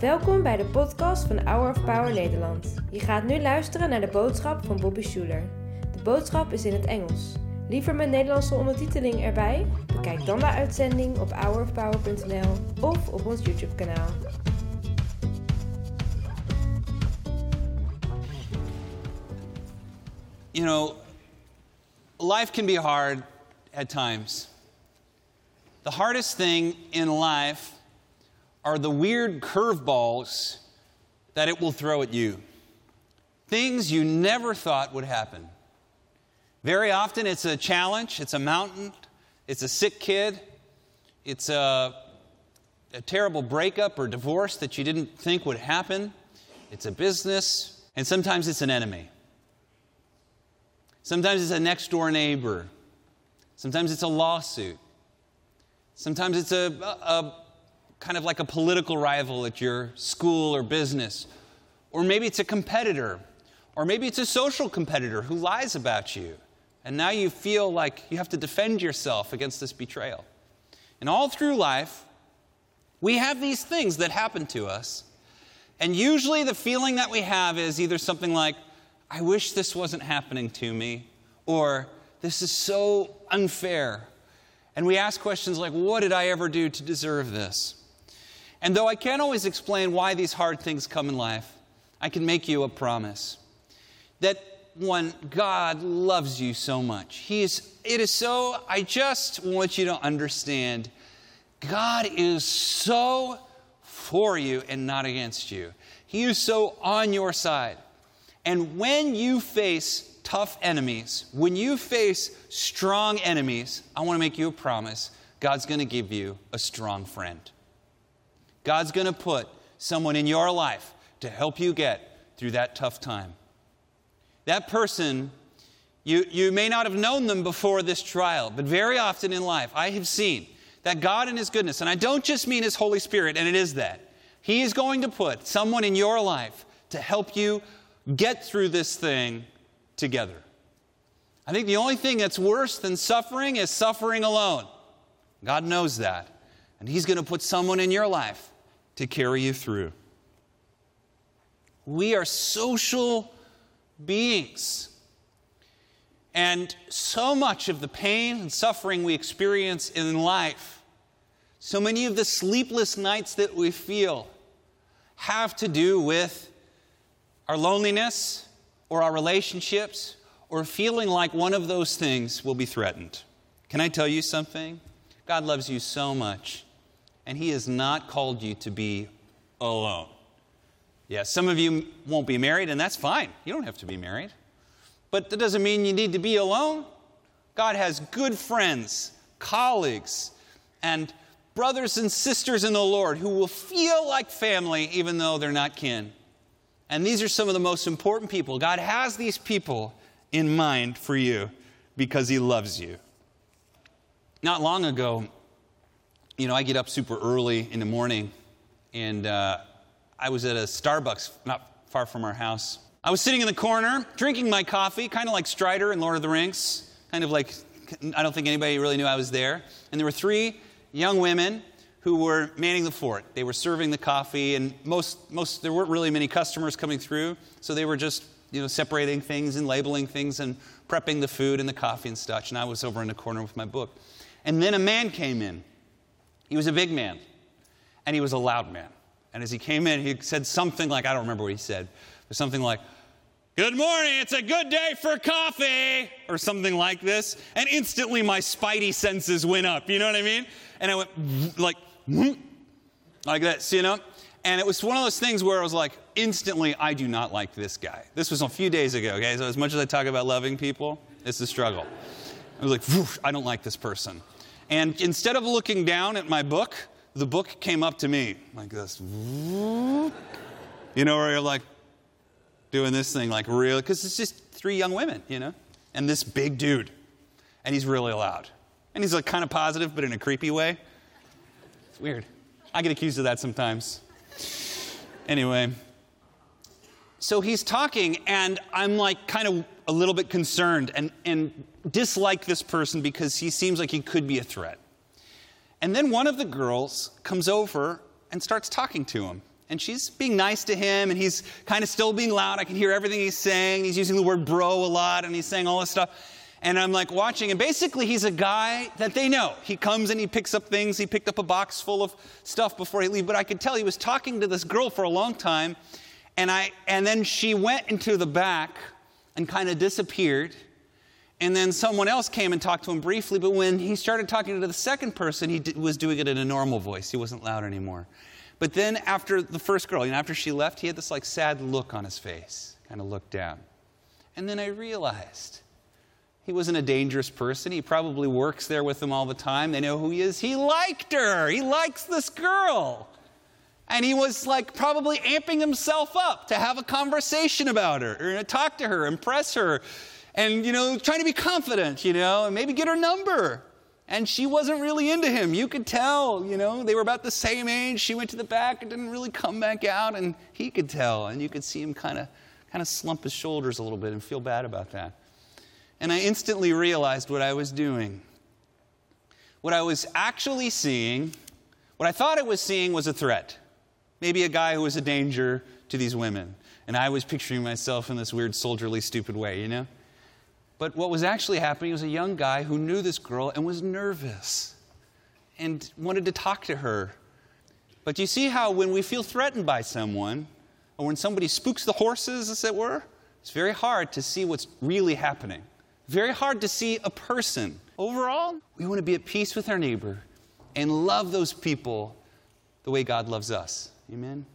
Welkom bij de podcast van Hour of Power Nederland. Je gaat nu luisteren naar de boodschap van Bobby Schuler. De boodschap is in het Engels. Liever met Nederlandse ondertiteling erbij? Bekijk dan de uitzending op hourofpower.nl of op ons YouTube kanaal. You know, life can be hard at times. The hardest thing in life are the weird curveballs that it will throw at you. Things you never thought would happen. Very often it's a challenge, it's a mountain, it's a sick kid, it's a, a terrible breakup or divorce that you didn't think would happen, it's a business, and sometimes it's an enemy. Sometimes it's a next door neighbor. Sometimes it's a lawsuit. Sometimes it's a, a, a, kind of like a political rival at your school or business. Or maybe it's a competitor. Or maybe it's a social competitor who lies about you. And now you feel like you have to defend yourself against this betrayal. And all through life, we have these things that happen to us. And usually the feeling that we have is either something like, I wish this wasn't happening to me, or this is so unfair. And we ask questions like, What did I ever do to deserve this? And though I can't always explain why these hard things come in life, I can make you a promise that one, God loves you so much. He is, it is so, I just want you to understand God is so for you and not against you. He is so on your side. And when you face tough enemies, when you face strong enemies, I want to make you a promise God's going to give you a strong friend. God's going to put someone in your life to help you get through that tough time. That person, you, you may not have known them before this trial, but very often in life, I have seen that God in His goodness, and I don't just mean His Holy Spirit, and it is that, He is going to put someone in your life to help you get through this thing together. I think the only thing that's worse than suffering is suffering alone. God knows that. And He's going to put someone in your life to carry you through. We are social beings. And so much of the pain and suffering we experience in life, so many of the sleepless nights that we feel, have to do with our loneliness or our relationships or feeling like one of those things will be threatened. Can I tell you something? God loves you so much, and He has not called you to be alone. Yeah, some of you won't be married, and that's fine. You don't have to be married. But that doesn't mean you need to be alone. God has good friends, colleagues, and brothers and sisters in the Lord who will feel like family even though they're not kin. And these are some of the most important people. God has these people in mind for you because He loves you. Not long ago, you know, I get up super early in the morning, and uh, I was at a Starbucks not far from our house. I was sitting in the corner drinking my coffee, kind of like Strider in Lord of the Rings, kind of like I don't think anybody really knew I was there. And there were three young women who were manning the fort. They were serving the coffee, and most, most there weren't really many customers coming through, so they were just you know separating things and labeling things and prepping the food and the coffee and such. And I was over in the corner with my book. And then a man came in. He was a big man, and he was a loud man. And as he came in, he said something like I don't remember what he said, but something like. Good morning, it's a good day for coffee, or something like this. And instantly my spidey senses went up, you know what I mean? And I went, like, like this, you know? And it was one of those things where I was like, instantly, I do not like this guy. This was a few days ago, okay? So, as much as I talk about loving people, it's a struggle. I was like, I don't like this person. And instead of looking down at my book, the book came up to me like this. You know, where you're like doing this thing, like real, because it's just three young women, you know? And this big dude. And he's really loud. And he's like kind of positive, but in a creepy way. It's weird. I get accused of that sometimes. Anyway, so he's talking, and I'm like kind of a little bit concerned and, and dislike this person because he seems like he could be a threat. And then one of the girls comes over and starts talking to him. And she's being nice to him, and he's kind of still being loud. I can hear everything he's saying. He's using the word bro a lot, and he's saying all this stuff. And I'm like watching, and basically, he's a guy that they know. He comes and he picks up things. He picked up a box full of stuff before he leave. But I could tell he was talking to this girl for a long time. And, I, and then she went into the back and kind of disappeared. And then someone else came and talked to him briefly, but when he started talking to the second person, he was doing it in a normal voice. He wasn't loud anymore. But then after the first girl, you know, after she left, he had this like sad look on his face, kind of looked down. And then I realized he wasn't a dangerous person. He probably works there with them all the time. They know who he is. He liked her. He likes this girl. And he was like probably amping himself up to have a conversation about her or talk to her, impress her and, you know, trying to be confident, you know, and maybe get her number. And she wasn't really into him. You could tell, you know, they were about the same age. She went to the back and didn't really come back out, and he could tell. And you could see him kind of kind of slump his shoulders a little bit and feel bad about that. And I instantly realized what I was doing. What I was actually seeing, what I thought I was seeing was a threat. Maybe a guy who was a danger to these women. And I was picturing myself in this weird, soldierly, stupid way, you know? But what was actually happening was a young guy who knew this girl and was nervous and wanted to talk to her. But you see how when we feel threatened by someone, or when somebody spooks the horses, as it were, it's very hard to see what's really happening. Very hard to see a person. Overall, we want to be at peace with our neighbor and love those people the way God loves us. Amen?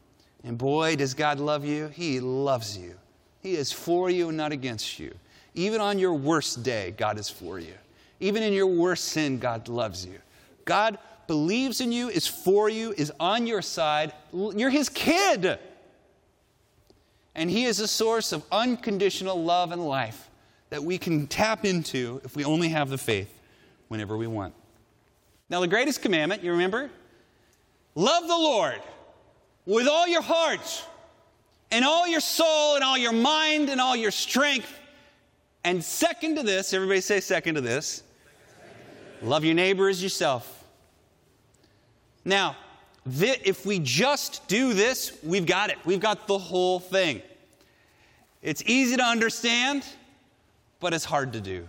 And boy, does God love you. He loves you. He is for you and not against you. Even on your worst day, God is for you. Even in your worst sin, God loves you. God believes in you, is for you, is on your side. You're His kid. And He is a source of unconditional love and life that we can tap into if we only have the faith whenever we want. Now, the greatest commandment, you remember? Love the Lord with all your heart and all your soul and all your mind and all your strength and second to this, everybody say second to this, love your neighbor as yourself. Now, if we just do this, we've got it. We've got the whole thing. It's easy to understand, but it's hard to do.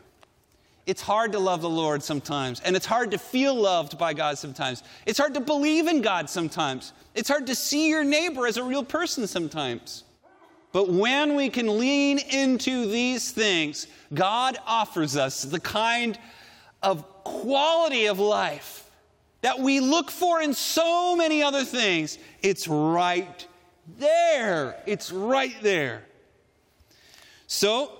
It's hard to love the Lord sometimes, and it's hard to feel loved by God sometimes. It's hard to believe in God sometimes. It's hard to see your neighbor as a real person sometimes. But when we can lean into these things, God offers us the kind of quality of life that we look for in so many other things. It's right there. It's right there. So,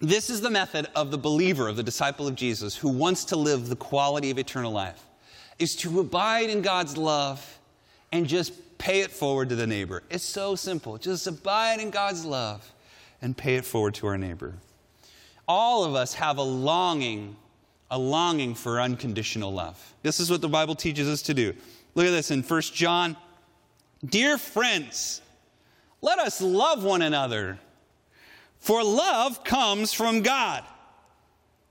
this is the method of the believer, of the disciple of Jesus, who wants to live the quality of eternal life, is to abide in God's love and just pay it forward to the neighbor. It's so simple. Just abide in God's love and pay it forward to our neighbor. All of us have a longing, a longing for unconditional love. This is what the Bible teaches us to do. Look at this in 1 John. Dear friends, let us love one another, for love comes from God.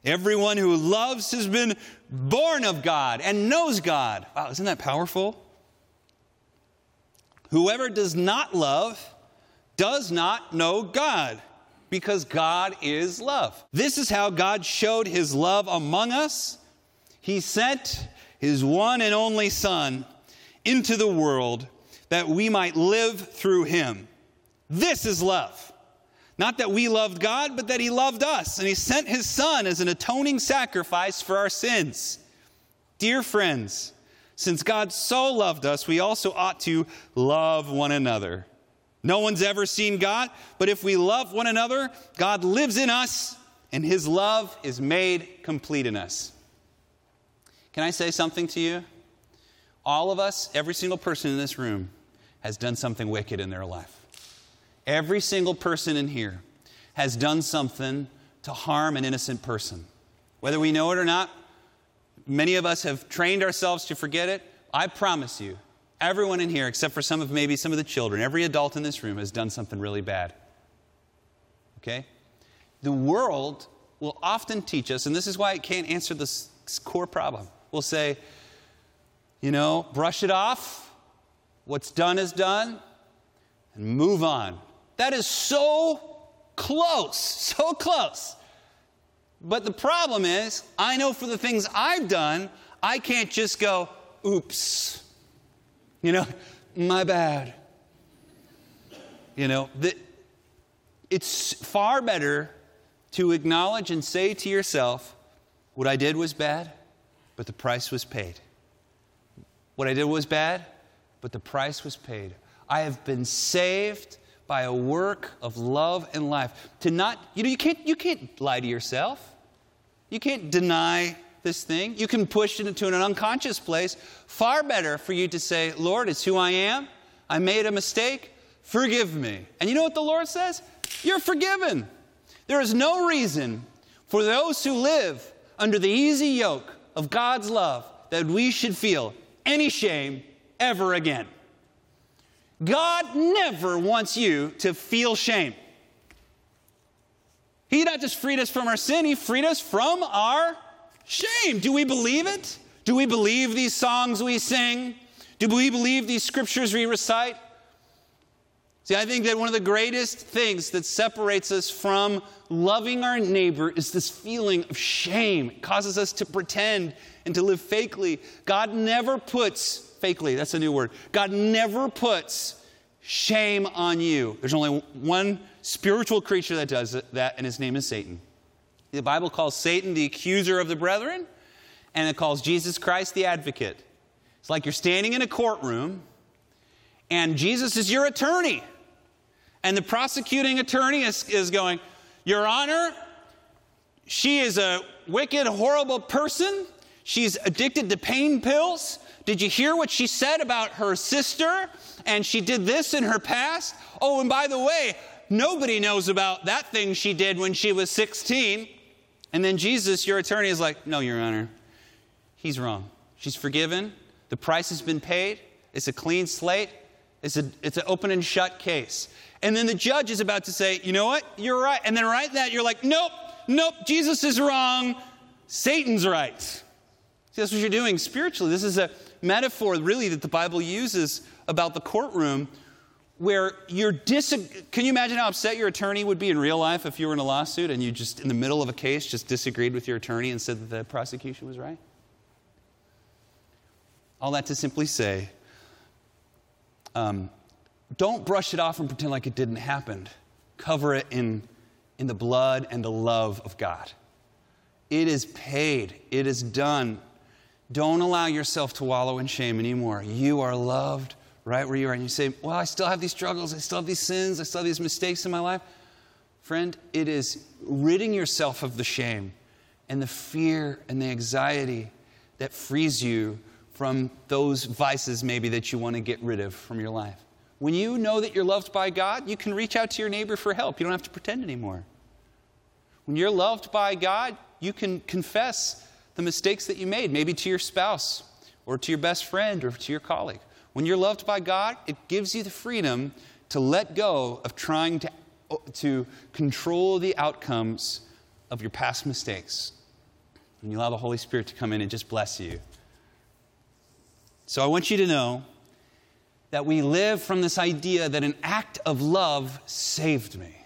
Everyone who loves has been born of God and knows God. Wow, isn't that powerful? Whoever does not love does not know God, because God is love. This is how God showed his love among us. He sent his one and only Son into the world that we might live through him. This is love. Not that we loved God, but that he loved us, and he sent his Son as an atoning sacrifice for our sins. Dear friends, since God so loved us, we also ought to love one another. No one's ever seen God, but if we love one another, God lives in us, and his love is made complete in us. Can I say something to you? All of us, every single person in this room, has done something wicked in their life. Every single person in here has done something to harm an innocent person. Whether we know it or not, Many of us have trained ourselves to forget it. I promise you, everyone in here, except for some of maybe some of the children, every adult in this room has done something really bad. Okay? The world will often teach us, and this is why it can't answer this core problem. We'll say, you know, brush it off. What's done is done. and move on. That is so close, so close. But the problem is, I know for the things I've done, I can't just go, oops. You know, my bad. You know, the, it's far better to acknowledge and say to yourself, what I did was bad, but the price was paid. What I did was bad, but the price was paid. I have been saved by a work of love and life. To not, you know, you can't, you can't lie to yourself. You can't deny this thing. You can push it into an unconscious place. Far better for you to say, Lord, it's who I am. I made a mistake. Forgive me. And you know what the Lord says? You're forgiven. There is no reason for those who live under the easy yoke of God's love that we should feel any shame ever again. God never wants you to feel shame. He not just freed us from our sin, He freed us from our shame. Do we believe it? Do we believe these songs we sing? Do we believe these scriptures we recite? See, I think that one of the greatest things that separates us from loving our neighbor is this feeling of shame. It causes us to pretend and to live fakely. God never puts, fakely, that's a new word. God never puts shame on you. There's only one spiritual creature that does that, and his name is Satan. The Bible calls Satan the accuser of the brethren, and it calls Jesus Christ the advocate. It's like you're standing in a courtroom, and Jesus is your attorney. And the prosecuting attorney is, is going, Your Honor, she is a wicked, horrible person. She's addicted to pain pills. Did you hear what she said about her sister? And she did this in her past. Oh, and by the way, nobody knows about that thing she did when she was 16. And then Jesus, your attorney, is like, No, Your Honor, he's wrong. She's forgiven. The price has been paid. It's a clean slate. It's, a, it's an open and shut case. And then the judge is about to say, you know what? You're right. And then right that, you're like, nope, nope, Jesus is wrong. Satan's right. See, that's what you're doing spiritually. This is a metaphor, really, that the Bible uses about the courtroom where you're dis. Can you imagine how upset your attorney would be in real life if you were in a lawsuit and you just, in the middle of a case, just disagreed with your attorney and said that the prosecution was right? All that to simply say, um, don't brush it off and pretend like it didn't happen. Cover it in, in the blood and the love of God. It is paid, it is done. Don't allow yourself to wallow in shame anymore. You are loved right where you are. And you say, Well, I still have these struggles, I still have these sins, I still have these mistakes in my life. Friend, it is ridding yourself of the shame and the fear and the anxiety that frees you from those vices, maybe, that you want to get rid of from your life. When you know that you're loved by God, you can reach out to your neighbor for help. You don't have to pretend anymore. When you're loved by God, you can confess the mistakes that you made, maybe to your spouse or to your best friend or to your colleague. When you're loved by God, it gives you the freedom to let go of trying to, to control the outcomes of your past mistakes. And you allow the Holy Spirit to come in and just bless you. So I want you to know that we live from this idea that an act of love saved me.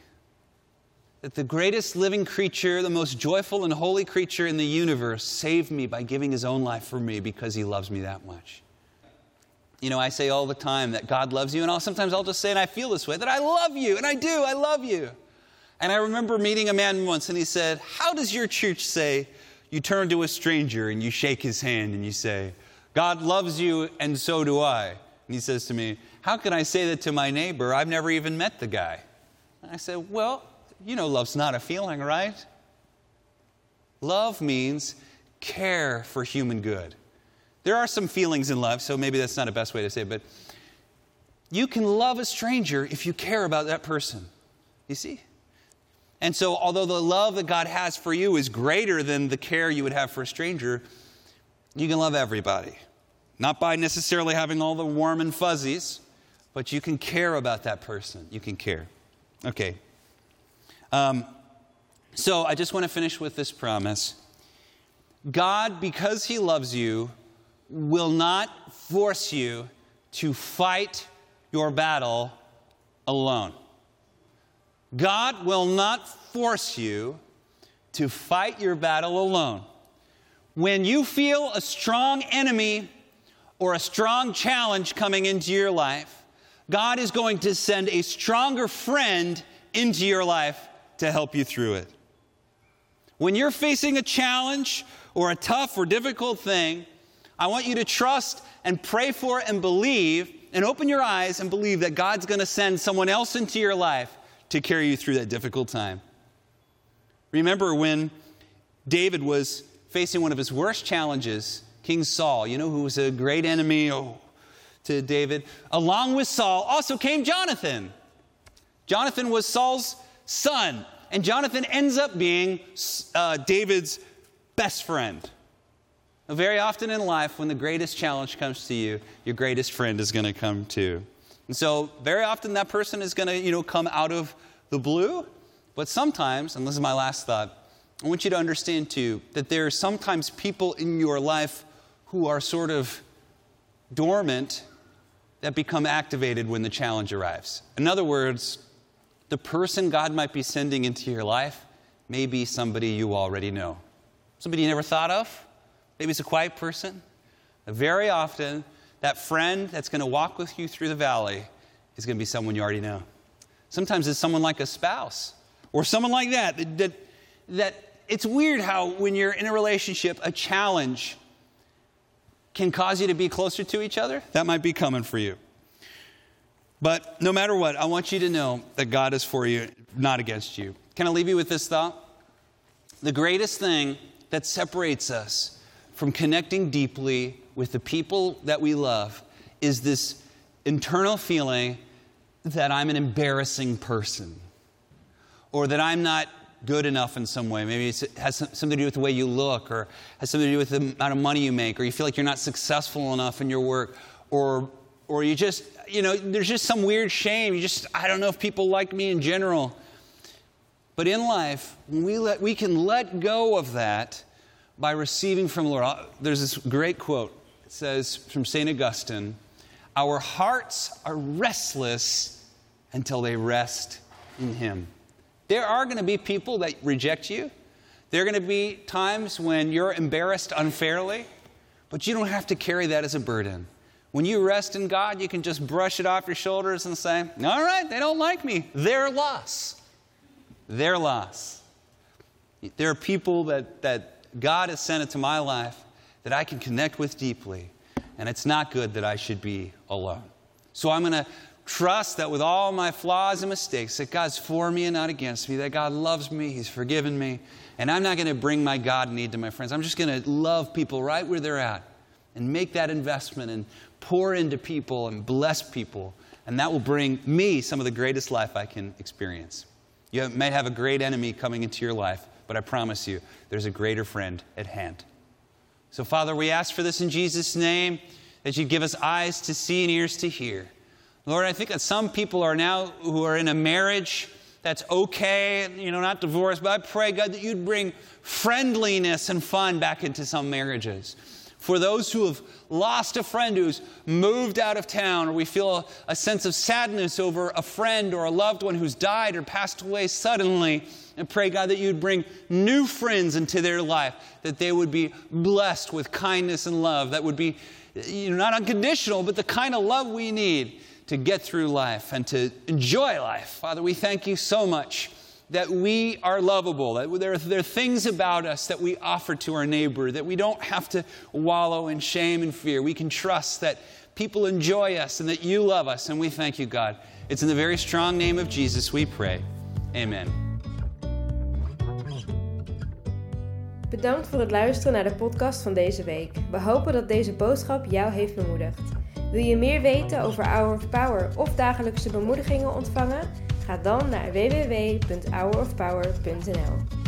That the greatest living creature, the most joyful and holy creature in the universe, saved me by giving his own life for me because he loves me that much. You know, I say all the time that God loves you, and I'll, sometimes I'll just say, and I feel this way, that I love you, and I do, I love you. And I remember meeting a man once, and he said, How does your church say you turn to a stranger and you shake his hand and you say, God loves you, and so do I? And he says to me, How can I say that to my neighbor? I've never even met the guy. And I said, Well, you know, love's not a feeling, right? Love means care for human good. There are some feelings in love, so maybe that's not the best way to say it, but you can love a stranger if you care about that person. You see? And so, although the love that God has for you is greater than the care you would have for a stranger, you can love everybody. Not by necessarily having all the warm and fuzzies, but you can care about that person. You can care. Okay. Um, so I just want to finish with this promise God, because He loves you, will not force you to fight your battle alone. God will not force you to fight your battle alone. When you feel a strong enemy or a strong challenge coming into your life, God is going to send a stronger friend into your life to help you through it. When you're facing a challenge or a tough or difficult thing, I want you to trust and pray for and believe and open your eyes and believe that God's going to send someone else into your life to carry you through that difficult time. Remember when David was facing one of his worst challenges, King Saul, you know, who was a great enemy oh, to David. Along with Saul also came Jonathan. Jonathan was Saul's son, and Jonathan ends up being uh, David's best friend. Now, very often in life, when the greatest challenge comes to you, your greatest friend is going to come too. And so, very often that person is going to, you know, come out of the blue. But sometimes, and this is my last thought, I want you to understand too that there are sometimes people in your life who are sort of dormant that become activated when the challenge arrives. In other words, the person God might be sending into your life may be somebody you already know. Somebody you never thought of. Maybe it's a quiet person. Very often, that friend that's going to walk with you through the valley is going to be someone you already know. Sometimes it's someone like a spouse or someone like that, that, that, that it's weird how when you're in a relationship, a challenge can cause you to be closer to each other. That might be coming for you. But no matter what, I want you to know that God is for you, not against you. Can I leave you with this thought? The greatest thing that separates us from connecting deeply with the people that we love is this internal feeling that I'm an embarrassing person or that I'm not good enough in some way. Maybe it has something to do with the way you look, or has something to do with the amount of money you make, or you feel like you're not successful enough in your work, or or you just, you know, there's just some weird shame. You just, I don't know if people like me in general. But in life, we let we can let go of that by receiving from the Lord. Uh, there's this great quote. It says from St. Augustine, Our hearts are restless until they rest in Him. There are going to be people that reject you. There are going to be times when you're embarrassed unfairly, but you don't have to carry that as a burden. When you rest in God, you can just brush it off your shoulders and say, All right, they don't like me. Their loss. Their loss. There are people that, that God has sent into my life that I can connect with deeply, and it's not good that I should be alone. So I'm going to trust that with all my flaws and mistakes, that God's for me and not against me, that God loves me, He's forgiven me, and I'm not going to bring my God need to my friends. I'm just going to love people right where they're at and make that investment and pour into people and bless people, and that will bring me some of the greatest life I can experience. You may have a great enemy coming into your life, but I promise you, there's a greater friend at hand. So, Father, we ask for this in Jesus' name, that you give us eyes to see and ears to hear. Lord, I think that some people are now who are in a marriage that's okay, you know, not divorced, but I pray, God, that you'd bring friendliness and fun back into some marriages. For those who have lost a friend who's moved out of town, or we feel a, a, sense of sadness over a friend or a loved one who's died or passed away suddenly, and pray, God, that you'd bring new friends into their life, that they would be blessed with kindness and love, that would be you know, not unconditional, but the kind of love we need to get through life and to enjoy life. Father, we thank you so much that we are lovable, that there are, there are things about us that we offer to our neighbor, that we don't have to wallow in shame and fear. We can trust that people enjoy us and that you love us, and we thank you, God. It's in the very strong name of Jesus we pray. Amen. Bedankt voor het luisteren naar de podcast van deze week. We hopen dat deze boodschap jou heeft bemoedigd. Wil je meer weten over Hour of Power of dagelijkse bemoedigingen ontvangen? Ga dan naar www.hourofpower.nl.